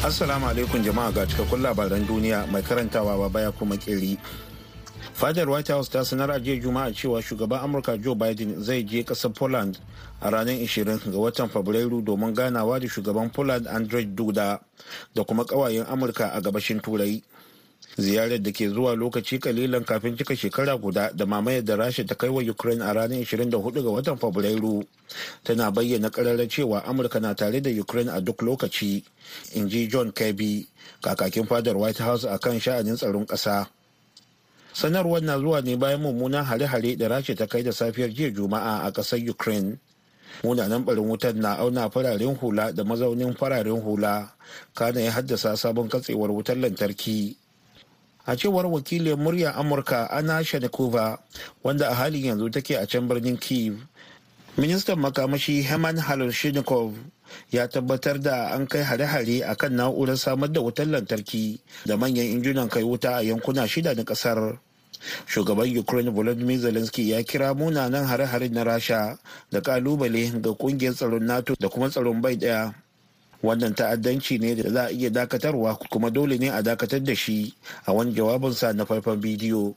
Assalamu alaikum jama'a ga cikakkun labaran duniya mai karantawa ba baya kuma kiri. Fadar White House ta sanar a jiya Juma'a cewa shugaban Amurka Joe Biden zai je ƙasar Poland a ranar 20 ga watan Fabrairu domin ganawa da shugaban Poland Andrzej Duda da kuma kawayen Amurka a gabashin Turai. Ziyarar da ke zuwa lokaci kalilan kafin cika shekara guda da mamayar da rasha ta kai wa ukraine a ranar 24 ga watan fabrairu tana bayyana kararar cewa amurka na tare da ukraine a duk lokaci in ji john kirby kakakin fadar white house a kan sha'anin tsaron ƙasa. Sanarwar na zuwa ne bayan mummunan hare-hare da rasha ta kai da safiyar jiya juma'a a ƙasar ukraine. Munanan barin wutar na auna fararen hula da mazaunin fararen hula kana ya haddasa sabon katsewar wutar lantarki. A cewar wakilin murya amurka ana shanikova wanda a halin yanzu take a can birnin kiev ministan makamashi heman halushinikov ya tabbatar da an kai hare-hare a kan na'urar samar da wutar lantarki da manyan injunan kai wuta a yankuna shida na ƙasar shugaban ukraine volodymyr zelensky ya kira munanan hare-hare na rasha da ƙalubale ga ƙungiyar tsaron nato da kuma tsaron bai ɗaya wannan ta'addanci ne da za a iya dakatarwa kuma dole ne a dakatar da shi a wani jawabinsa na faifan bidiyo.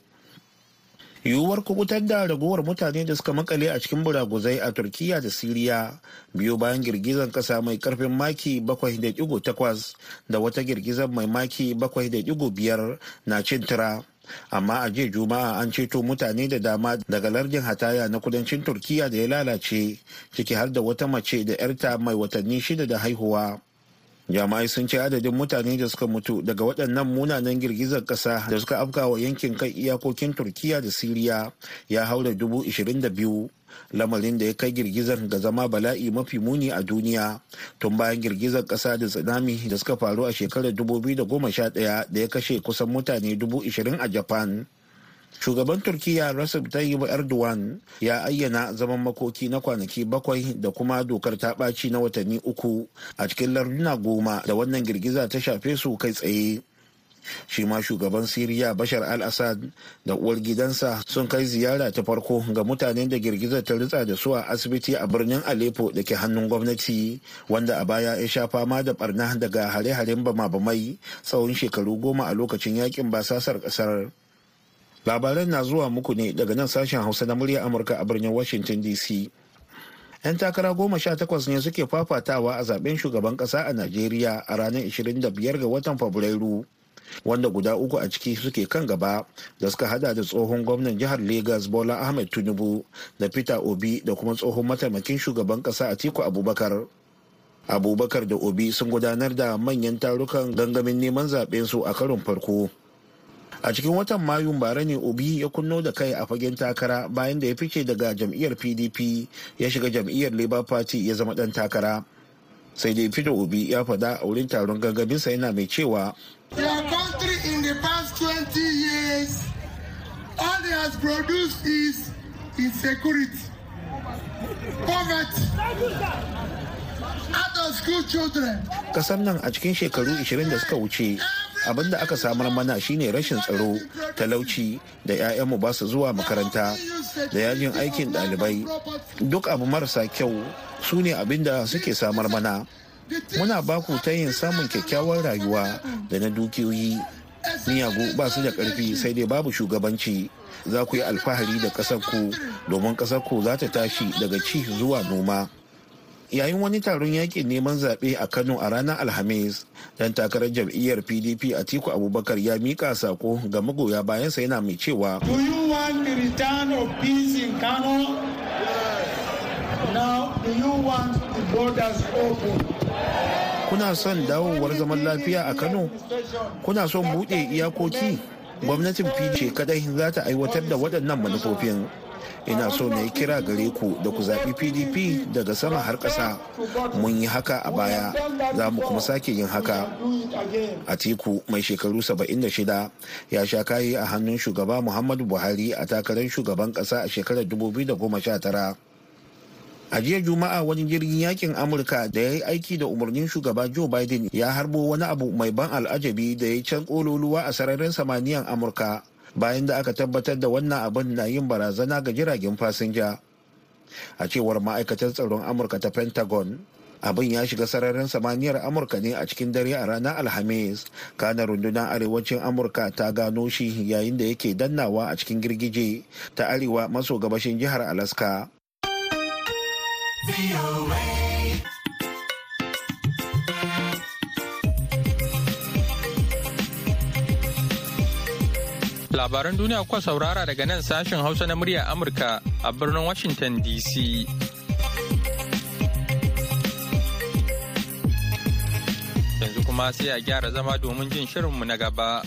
Yiwuwar kuɓutar da ragowar mutane da suka makale a cikin buraguzai a turkiya da siriya biyu bayan girgizar kasa mai ƙarfin maki 7.8 da wata girgizar mai maki 7.5 na cin tura amma a jiya juma'a an ceto mutane da dama daga lardin hataya na kudancin turkiya da ya lalace ciki har da wata mace da 'yarta mai watanni shida da haihuwa. Jama'ai sun ce adadin mutane da suka mutu daga waɗannan munanan girgizar ƙasa da suka afka wa yankin kan iyakokin turkiya da siriya ya haura dubu ishirin da biyu. Lamarin da ya kai girgizar ga zama bala'i mafi muni a duniya. Tun bayan girgizar ƙasa da tsunami da suka faru a shekarar 2011 da ya kashe kusan mutane dubu ishirin a japan. Shugaban turkiya recep tayyip erdogan ya ayyana zaman makoki na kwanaki bakwai da kuma dokar ta ɓaci na watanni uku a cikin larduna goma da wannan girgiza ta shafe su kai tsaye. Shi ma shugaban siriya bashar al-assad da uwar gidansa sun kai ziyara ta farko ga mutanen da girgizar ta ritsa da su a asibiti a birnin aleppo da ke hannun gwamnati wanda a baya ya sha fama da barna daga hare-haren bama-bamai tsawon shekaru goma a lokacin yaƙin basasar ƙasar labaran na zuwa muku ne daga nan sashen hausa na murya amurka a birnin washington dc 'yan takara goma sha takwas ne suke fafatawa a zaɓen shugaban kasa a najeriya a ranar 25 ga watan fabrairu. Wanda guda uku a ciki suke kan gaba da suka hada da tsohon gwamnan jihar Legas Bola Ahmed Tinubu da Peter Obi da kuma tsohon mataimakin shugaban kasa Atiku Abubakar. Abubakar da Obi sun gudanar da manyan tarukan gangamin neman zaɓen su a karon farko. A cikin watan Mayun bara ne Obi ya kunno da kai a fagen takara bayan da ya fice daga jam'iyyar PDP ya shiga jam'iyyar Labour Party ya zama dan takara. Sai dai fito obi ya faɗa a wurin taron gangaminsa yana mai cewa Their country in the past 20 years, all it has produced is insecurity, poverty, out of school children. ƙasar nan a cikin shekaru 20 da suka wuce abin da aka samar mana shine rashin tsaro talauci da 'ya'yanmu ba su zuwa makaranta da yajin aikin ɗalibai. Duk abu marasa kyau su ne abin da suke samar mana. Muna baku ta yin samun kyakkyawar rayuwa da na dukiyoyi. Miyagu ba su da ƙarfi sai dai babu shugabanci. Za ku yi alfahari da ƙasarku domin ƙasarku za ta tashi daga ci zuwa noma. Yayin wani taron yaƙin neman zaɓe a kano a ranar alhamis dan takarar jam'iyyar pdp a tiku abubakar ya mika sako ga magoya bayansa yana mai cewa Do you want the return of peace in Kano? Now, do you want the borders open? kuna son dawowar zaman lafiya a kano kuna son buɗe iyakoki gwamnatin pdp kadai za ta aiwatar da waɗannan manufofin ina so na yi kira gare ku da ku zaɓi pdp daga sama har ƙasa. Mun yi haka a baya. Za mu kuma sake yin haka. Atiku mai shekaru 76 ya sha kayi a hannun shugaba muhammadu buhari a takarar shugaban ƙasa a shekarar 2019 a jiya juma'a wani jirgin yaƙin amurka da ya yi aiki da umarnin shugaba joe biden ya harbo wani abu mai ban al'ajabi da ya can kololuwa a sararin samaniyan amurka. Bayan da aka tabbatar da wannan abin na yin barazana ga jiragen fasinja. A cewar ma'aikatar tsaron amurka ta pentagon abin ya shiga sararin samaniyar amurka ne a cikin dare a ranar alhamis. Kana rundunar arewacin amurka ta gano shi yayin da yake dannawa a cikin girgije ta arewa maso gabashin jihar alaska. Labaran duniya kuka saurara daga nan sashen Hausa na murya Amurka a birnin Washington DC. Yanzu kuma sai a gyara zama domin jin shirinmu na gaba.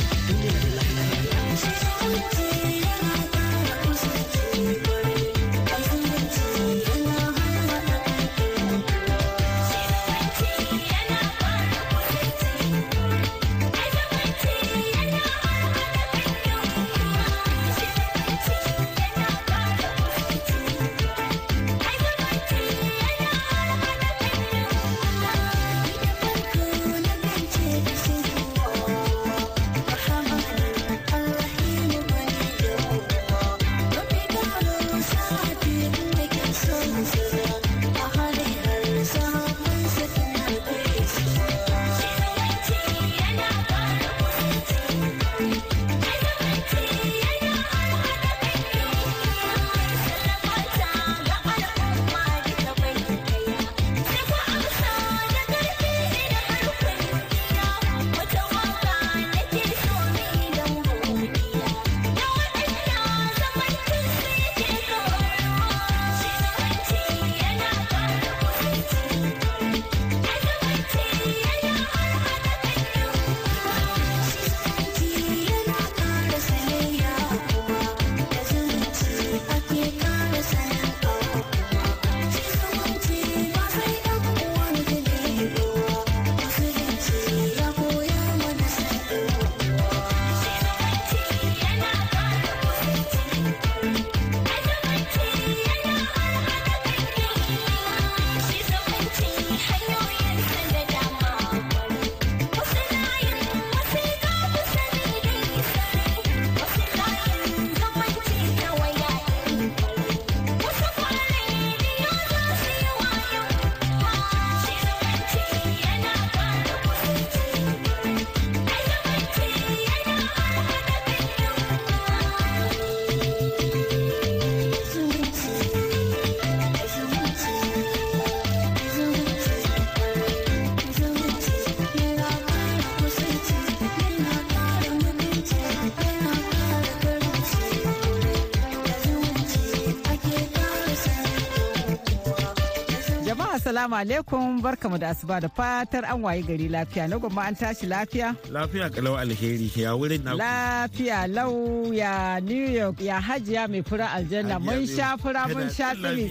Assalamu alaikum barkamu da asuba da fatar an wayi gari lafiya na gwamma an tashi lafiya. Lafiya kalau alheri ya wurin na Lafiya lau ya New York ya hajiya mai fura aljanna mun sha fura mun sha tsimi.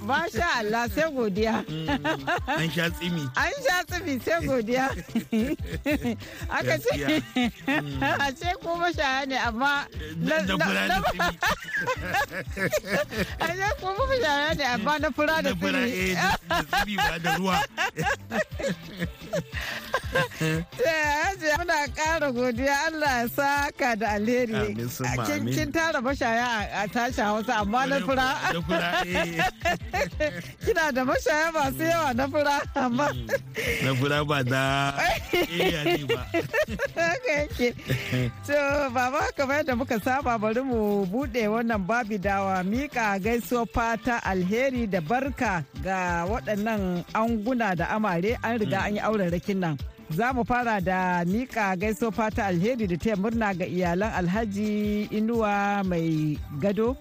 Masha Allah sai godiya. An sha tsimi. An sha tsimi sai godiya. Aka ce a ce ko mashaya ne amma na fura da tsimi. A ce ko mashaya ne amma na fura da tsimi. Ba da ruwa. Muna ƙara godiya Allah ya saka da alheri. Kin- tara mashaya a- tashi Hausa amma na fura. Eh. Kina da mashaya masu yawa na fura amma Na fura ba da iya ba. haka yake. To baba kamar yadda muka saba bari mu buɗe wannan babi dawa mika gaisuwa fata alheri da barka ga waɗannan anguna da amare an riga an yi auren rakin nan. Za mu fara da mika gaisuwa fata alheri da taya murna ga iyalan alhaji inuwa mai gado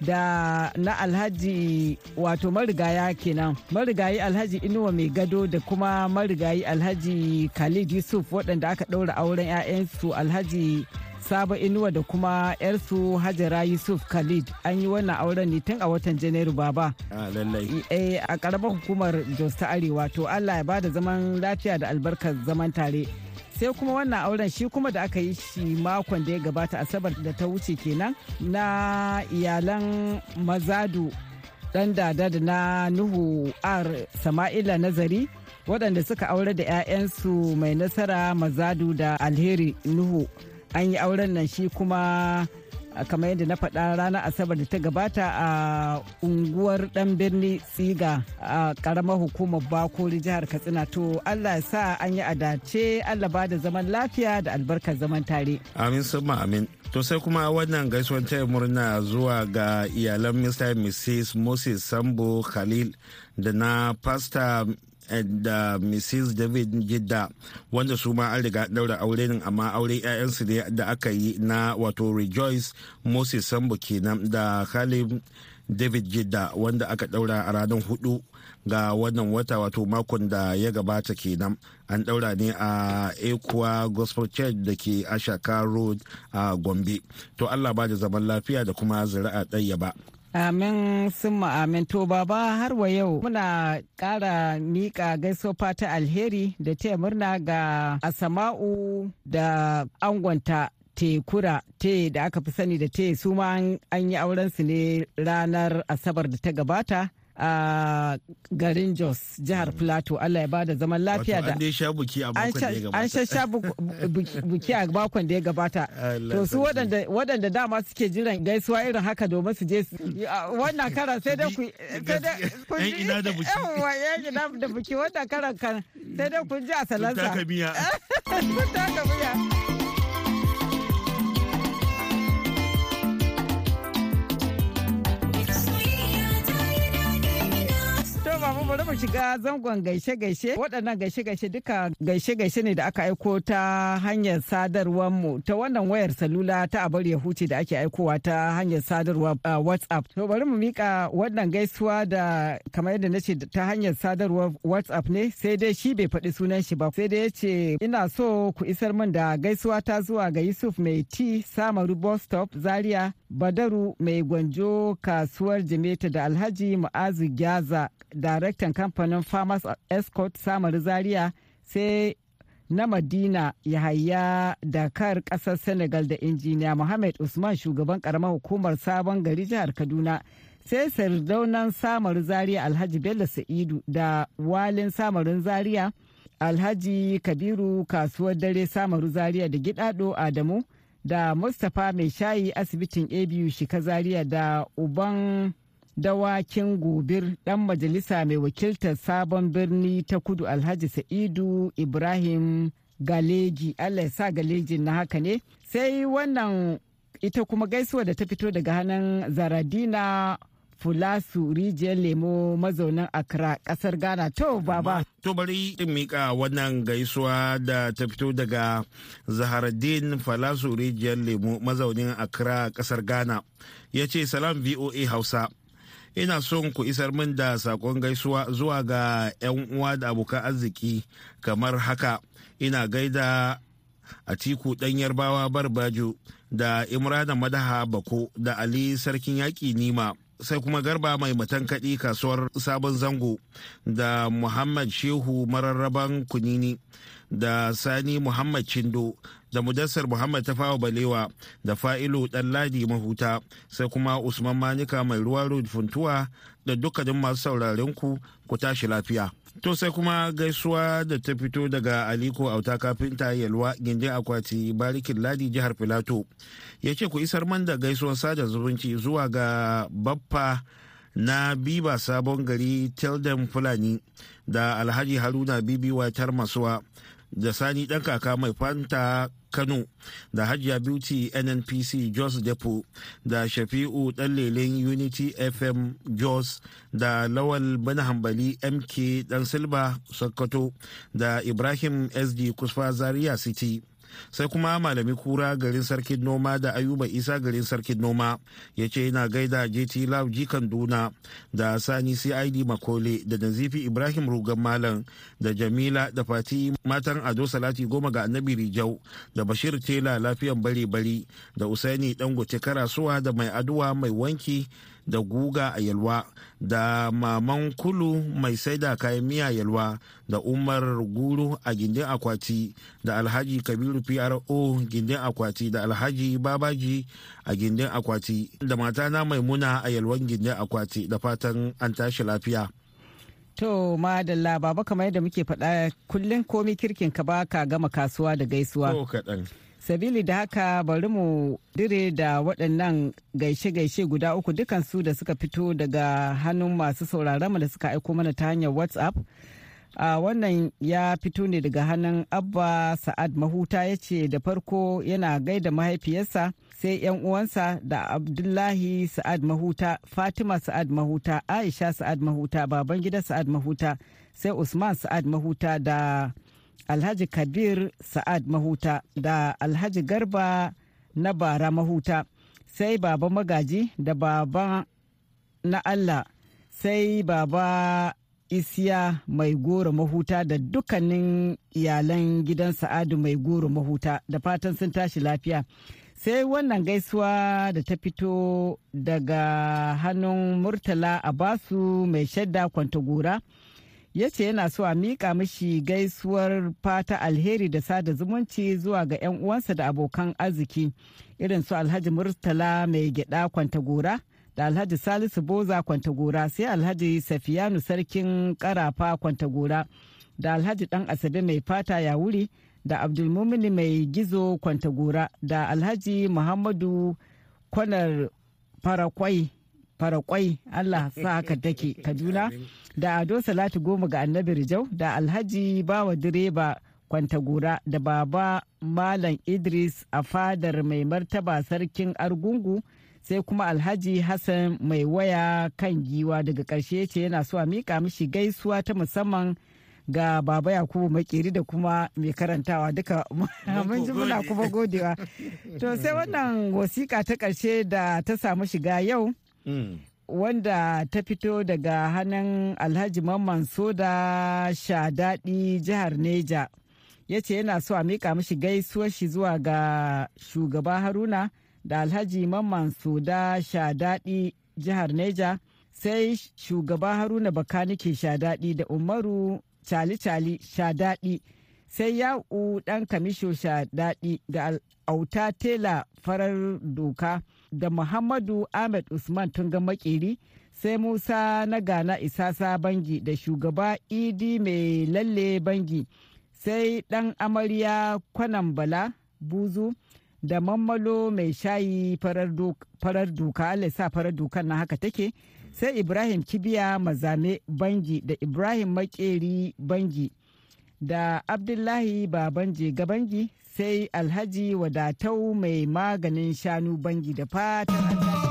da na alhaji wato marigaya kenan marigayi alhaji inuwa mai gado da kuma marigayi alhaji khalid yusuf waɗanda aka ɗaura auren 'ya'yansu alhaji sabo inuwa da kuma 'yarsu hajara yusuf khalid. An yi wannan auren ne tun a watan janairu baba. Ah, lallai. eh, a karamar hukumar jos ta arewa. To allah ya ba da zaman lafiya da albarkar zaman tare. Sai kuma wannan auren shi kuma da aka yi shi makon da ya gabata asabar da ta wuce kenan na iyalan mazadu dan dada da na nuhu ar sama'ila nazari waɗanda suka aure da 'ya'yansu mai nasara mazadu da alheri nuhu. An yi auren nan shi kuma kamar yadda na faɗa ranar asabar da ta gabata a unguwar ɗan birni tsiga a ƙaramar hukumar bakori jihar katsina to allah sa an yi adace allah ba da zaman lafiya da albarkar zaman tare Amin summa amin. To sai kuma wannan gaisuwar taya murna zuwa ga iyalan Mr. Mrs. Moses Sambo Khalil da na Pastor da Mrs. David Jidda wanda su ma an riga daura aure ne amma aure 'ya'yansu ne da aka yi na wato Rejoice Moses Sambo kenan da Khalid David Jidda wanda aka daura a ranar huɗu ga wannan wata wato makon da ya gabata kenan an daura ne a ekuwa gospel church da ke ashaka road a gombe to allah ba da zaman lafiya da kuma zira'a ɗaya ba amin sun amin. To baba har wa yau muna ƙara miƙa gaisuwa fata alheri da taya murna ga asama'u da angonta tekura te da aka fi sani da te su ma an yi auren su ne ranar asabar da ta gabata. A garin jos jihar plateau. Allah ya ba da zaman lafiya da an dai sha buki a an makon da ya gabata. To su waɗanda dama suke jiran gaisuwa irin haka domin su je su wannan karan sai dai ku sai dai ku Yan ji- ina da buki. yan da buki. Wannan karan kan sai dai kun ji a salansa kun taka miya. To babu bari mu shiga zangon gaishe-gaishe waɗannan gaishe-gaishe duka gaishe-gaishe ne da aka aiko ta hanyar sadarwar mu ta wannan wayar salula ta abar ya huce da ake aikowa ta hanyar sadarwar uh, WhatsApp. To bari mu mika wannan gaisuwa da kamar yadda na ce ta hanyar sadarwar WhatsApp ne sai dai shi bai faɗi sunan shi ba sai dai ya ce ina so ku isar min da gaisuwa ta zuwa ga Yusuf mai ti Samaru bus stop Zaria Badaru mai gwanjo kasuwar Jimeta da Alhaji Mu'azu Gyaza daraktan kamfanin Farmers Escort Samaru Zaria sai na Madina Yahaya Dakar ƙasar Senegal da injiniya Muhammad Usman shugaban karamar hukumar sabon gari jihar Kaduna. Sai sardaunan Samaru Zaria Alhaji Bello Sa'idu da walin Samarin Zaria Alhaji Kabiru kasuwar dare Samaru Zaria da Gidado Adamu da Mustapha mai shayi asibitin ABU Shika Zaria da Uban dawakin gobir dan majalisa mai wakiltar sabon birni ta kudu Alhaji Sa'idu Ibrahim Galeji. Allah sa galejin na haka ne. Sai wannan ita kuma gaisuwa da ta fito daga hannun Zaradina Fulasu rijiyar lemo mazaunin Accra ƙasar Ghana. To baba. To bari in mika wannan gaisuwa da ta fito daga zaharaddin falasu rijiyar lemu mazaunin accra ƙasar ghana. Ya ce salam voa hausa. Ina son ku isar min da saƙon gaisuwa zuwa ga 'yan uwa da abokan arziki kamar haka. Ina gaida atiku ɗan yarbawa barbajo da imrana madaha bako da ali sarkin yaƙi nima sai kuma garba mai matankaɗi kasuwar sabon zango da muhammad shehu mararraban kunini da sani muhammad cindo da mudassar muhammad tafawa balewa da fa'ilu dan ladi mahuta sai kuma usman manika mai ruwa funtuwa da dukkanin masu sauraren ku ku tashi lafiya To sai kuma gaisuwa da ta fito daga Aliko Auta kafinta Yalwa gindin akwati barikin ladi jihar Filato. Ya ce ku isar man da gaisuwar sada zumunci zuwa ga Baffa na Biba Sabon Gari Tilden Fulani da Alhaji Haruna Bibi Watar Masuwa da Sani ɗan kaka mai fanta Kano da Hajiya Beauty NNPC Jos Depo da Shafi'u Ɗanlelen Unity FM Jos da Lawal Bana Hambali MK Dan Silba Sokoto da Ibrahim SD Kusfa Zaria City. Sai kuma malami kura garin sarkin noma da ayuba isa garin sarkin noma ya ce yana gaida jt love jikan duna da sani cid makole da nazifi ibrahim rugan malam da jamila da fati matan ado salati goma ga annabi rijau da bashir tela lafiyan bare bari da usaini dangote karasuwa da mai aduwa mai wanki da guga a yalwa da maman kulu mai saida kayan miya yalwa da umar guru a gindin akwati da alhaji kabiru pro gindin akwati da alhaji babaji a gindin akwati da matana maimuna a yalwan gindin akwati da fatan an tashi lafiya To madalla baba kamar yadda muke faɗa kullum komi kirkin ka ba ka gama kasuwa da gaisuwa. Ko kaɗan. Sabili da haka bari mu dire da waɗannan gaishe-gaishe guda uku dukansu da suka fito daga hannun masu sauraron da suka aiko mana ta hanyar whatsapp. A wannan ya fito ne daga hannun abba sa'ad mahuta ya ce da farko yana gaida mahaifiyarsa sai yan uwansa da abdullahi sa'ad mahuta fatima sa'ad mahuta aisha sa'ad mahuta babangida sa'ad mahuta sai usman sa'ad mahuta da alhaji kabir sa'ad mahuta da alhaji garba na bara mahuta sai baba magaji da baba na allah sai baba isiya mai goro mahuta da dukkanin iyalan gidan sa'adu mai goro mahuta da fatan sun tashi lafiya. Sai wannan gaisuwa da ta fito daga hannun murtala a ba su mai shadda kwantagora ya ce yana so a miƙa mishi gaisuwar fata alheri da sada zumunci zuwa ga 'yan uwansa da abokan arziki. Irin su alhaji murtala mai gyada kwantagora da alhaji salisu boza kwantagora sai alhaji safiyanu sarkin karafa kwantagora da alhaji dan asabe mai fata ya wuri da abdulmumini mai gizo kwantagora da alhaji muhammadu kwanar farakwai farakwai allah sa haka take kaduna. Da ado salatu goma ga annabi rijau da alhaji bawa direba kwantagora da baba malam idris a fadar mai martaba sarkin argungu sai kuma alhaji hassan mai waya kan giwa. Daga ƙarshe ce yana so a miƙa mishi gaisuwa ta musamman ga baba yakubu makeri da kuma mai karantawa. Duka mun ji muna kuma godewa. To sai wannan wasiƙa ta ƙarshe da ta samu shiga yau. Wanda ta fito daga hannun alhaji mamman soda shadaɗi jihar neja. Ya ce yana so a miƙa mishi gaisuwar shi zuwa ga shugaba haruna da alhaji mamman soda shadaɗi jihar neja. Sai shugaba haruna bakanike shadaɗi da umaru cali-cali shadaɗi sai ya'u ɗan kamisho shadaɗi da auta tela farar doka. Da muhammadu ahmed usman tunga makeri sai musa na gana isasa bangi da shugaba idi mai lalle bangi sai ɗan amarya kwanan bala buzu da mammalo mai shayi farar doka Allah sa farar dokan na haka take sai ibrahim kibiya mazame bangi da ibrahim makeri bangi da abdullahi babanje gabangi sai alhaji wadatau mai maganin shanu bangi da fatan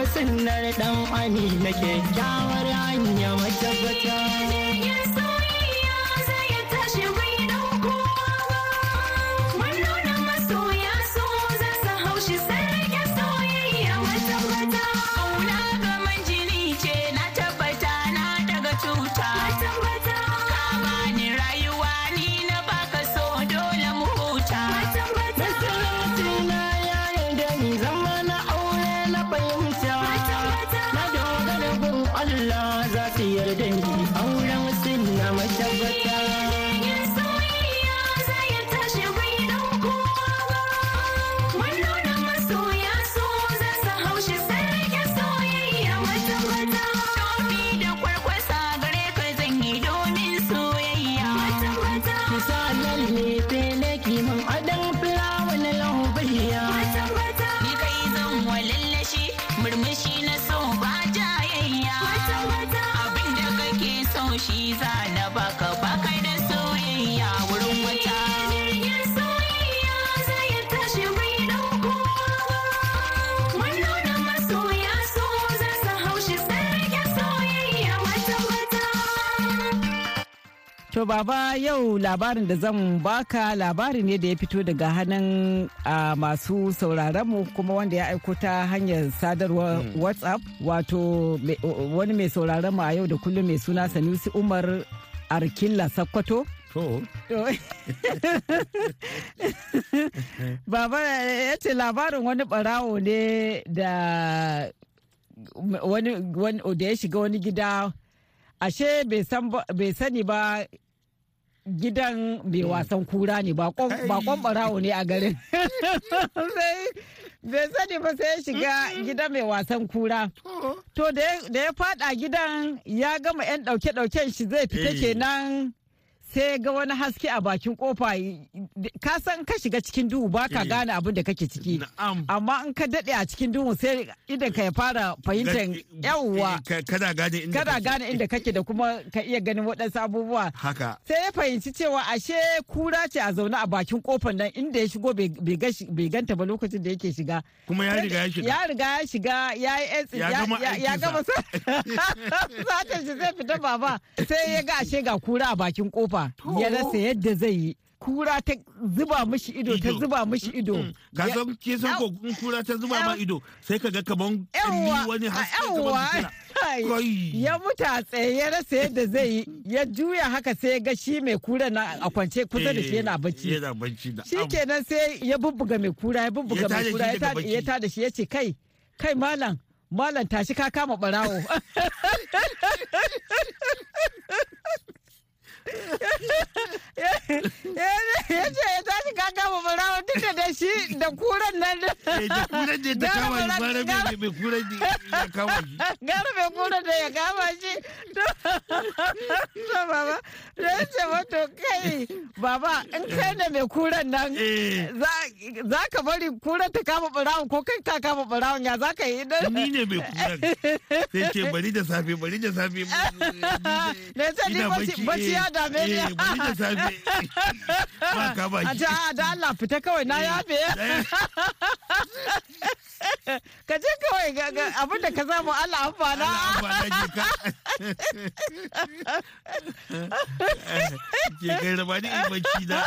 sunnar dan amina kyakkyawar hanya matabbata To baba yau labarin da zan baka labari ne da ya fito daga hannun masu sauraronmu kuma wanda ya aiko ta hanyar sadarwar WhatsApp. Wato wani mai sauraronmu a yau da kullum mai suna Sanusi Umar Arkilla Sakkwato. To, Baba ya ce labarin wani barawo ne da wani, da ya shiga wani gida. Ashe bai sani ba gidan mai wasan kura ne bakon barawo ne a garin. Sai bai sani ba sai ya shiga gidan mai wasan kura. To da ya- da ya fada gidan ya gama 'yan dauke-dauken shi zai fita Eh. kenan. Sai ga wani haske a bakin ƙofa ka san ka shiga cikin duhu ba ka Eh. gane abin da kake ciki amma in ka daɗe a cikin duhu sai idan ka ya fara fahimtar yawwa Ka- Kada gane inda kake. da kuma ka iya ganin waɗansu abubuwa Haka. sai ya fahimci cewa ashe kura ce a zaune a bakin ƙofar nan inda ya shigo bai- ganta ba lokacin da yake shiga Kuma ya riga ya shiga. ya riga ya shiga ya yi Ya gama shi zai fita baba sai ya ga ashe ga kura a bakin ƙofa ya rasa yadda zai yi. Kura ta zuba mishi ido ta zuba mishi ido. Ka san ke san ko kura ta zuba ma ido sai ka ga kaman kalli wani haske kaman ya mutu a tsaye ya rasa yadda zai yi. Ya juya haka sai ya ga shi mai kura na a kwance kusa da shi yana bacci. Yana bacci da. shi kenan sai ya bubbuga mai kura ya bubbuga mai kura ya tada shi ya ce kai kai malam malam tashi ka kama barawo ya ce ya tashi ka kama barawo duk da da shi da kuran nan Eh, da kuran da ta kama shi bara- mai kuran da ya kama shi. gara mai kuran da ya kama shi to baba da ya ce wato kai baba in kai da mai kuran nan Eh. za- ka bari kuran ta kama barawon ko kai ka kama barawon ya za ka yi idan Ni ne mai kuran. Sai ce bari da safe bari da safe. Ne sai ni bacci- ya dame ni. Eh, bari da safe. Ba kama a shi. ce a da Allah fita kawai na yafe ka je kawai abin da ka samu Allah amfana ba ka. Ke kai raba ni in bacci na.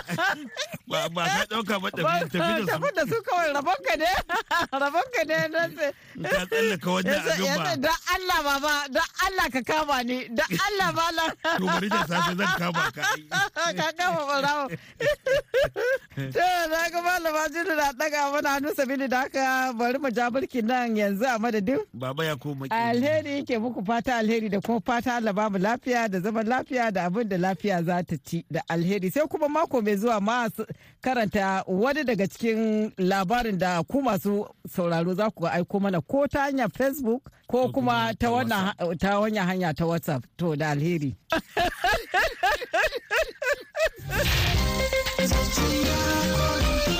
Ba ba ka ɗauka ba tafi tafi da su. tafi da su kawai rabonka ne rabonka ne na Ka tsallaka wannan abin ba. don Allah baba don Allah ka kama ni don Allah malam To bari da safe zan kama ka. ka kama barawo to na ga malama jini na daga mana hannu sabili da haka bari mu ja birki nan yanzu a madadin. Baba ya koma alheri yake muku fata alheri da kuma fata Allah ba mu lafiya da zaman lafiya da abin da lafiya za ta ci da alheri. Sai kuma mako mai zuwa ma karanta wani daga cikin labarin da ku masu sauraro za ku aiko mana ko ta hanyar facebook ko kuma ta wannan ta wannan hanya ta whatsapp. To da alheri. 何何何何何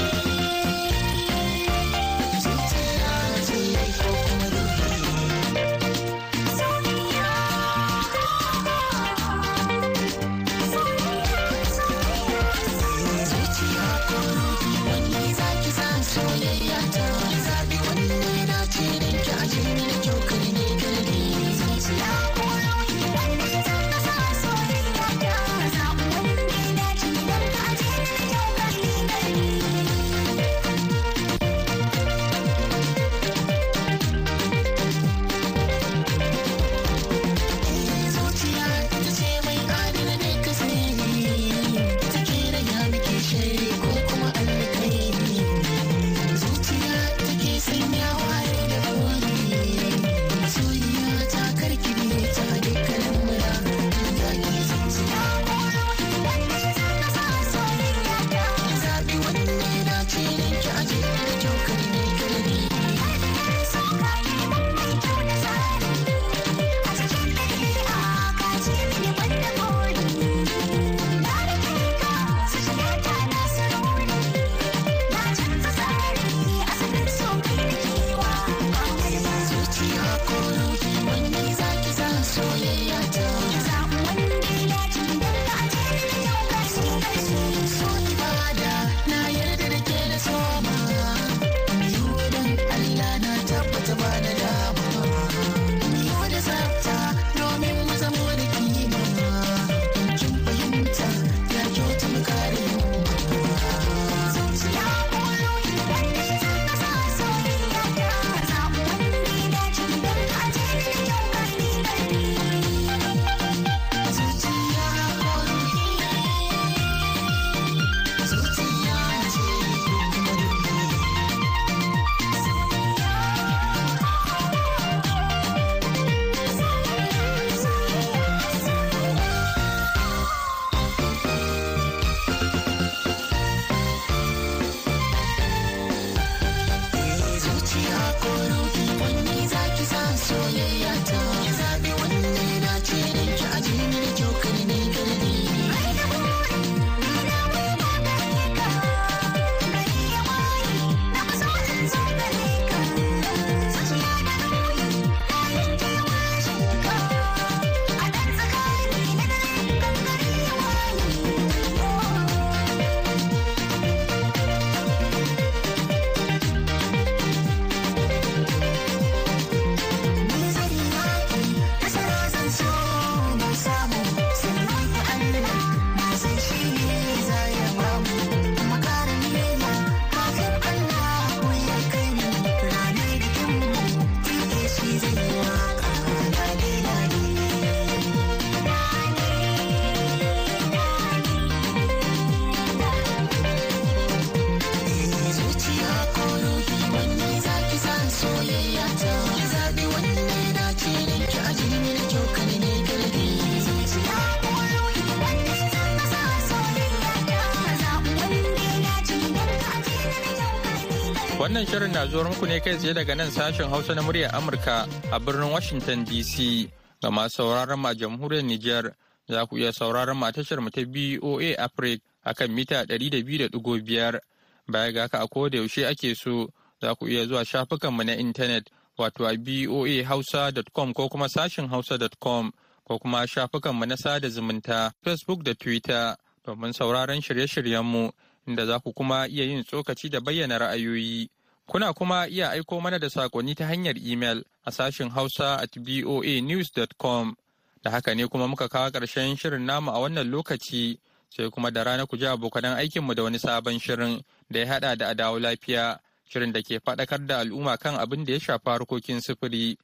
Wannan shirin na zuwa muku ne kai tsaye daga nan sashen Hausa na muryar Amurka a birnin Washington DC. Ga masu sauraron ma jamhuriyar Nijar za ku iya sauraron ma tashar mu ta BOA Africa akan mita 200.5. Baya ga haka a koda yaushe ake so za ku iya zuwa shafukanmu na intanet wato a boahausa.com ko kuma sashin hausa.com ko kuma shafukanmu na sada zumunta Facebook da Twitter domin sauraron shirye-shiryenmu inda za ku kuma iya yin tsokaci da bayyana ra'ayoyi. Kuna kuma iya aiko mana da saƙonni ta hanyar imel a sashin hausa at boanews.com. Da haka ne kuma muka kawo ƙarshen shirin namu a wannan lokaci sai kuma da rana ku ji abokanan aikinmu da wani sabon shirin da ya haɗa da adawo lafiya. shirin da ke faɗakar da al'umma kan abin da ya shafi harkokin sufuri.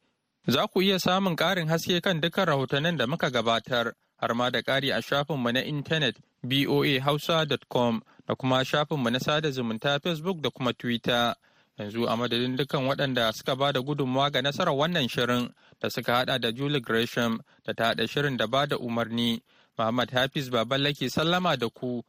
Za ku iya samun ƙarin haske kan dukkan rahotannin da muka gabatar, har ma da ƙari a shafinmu na intanet boahausa.com da kuma shafinmu na sada zumunta Facebook da kuma Twitter. Yanzu a madadin dukkan waɗanda suka ba da gudunmawa ga nasarar wannan shirin da suka haɗa da Julie Gresham da ta haɗa shirin da ba da umarni. Muhammad Hafiz Baballake sallama da ku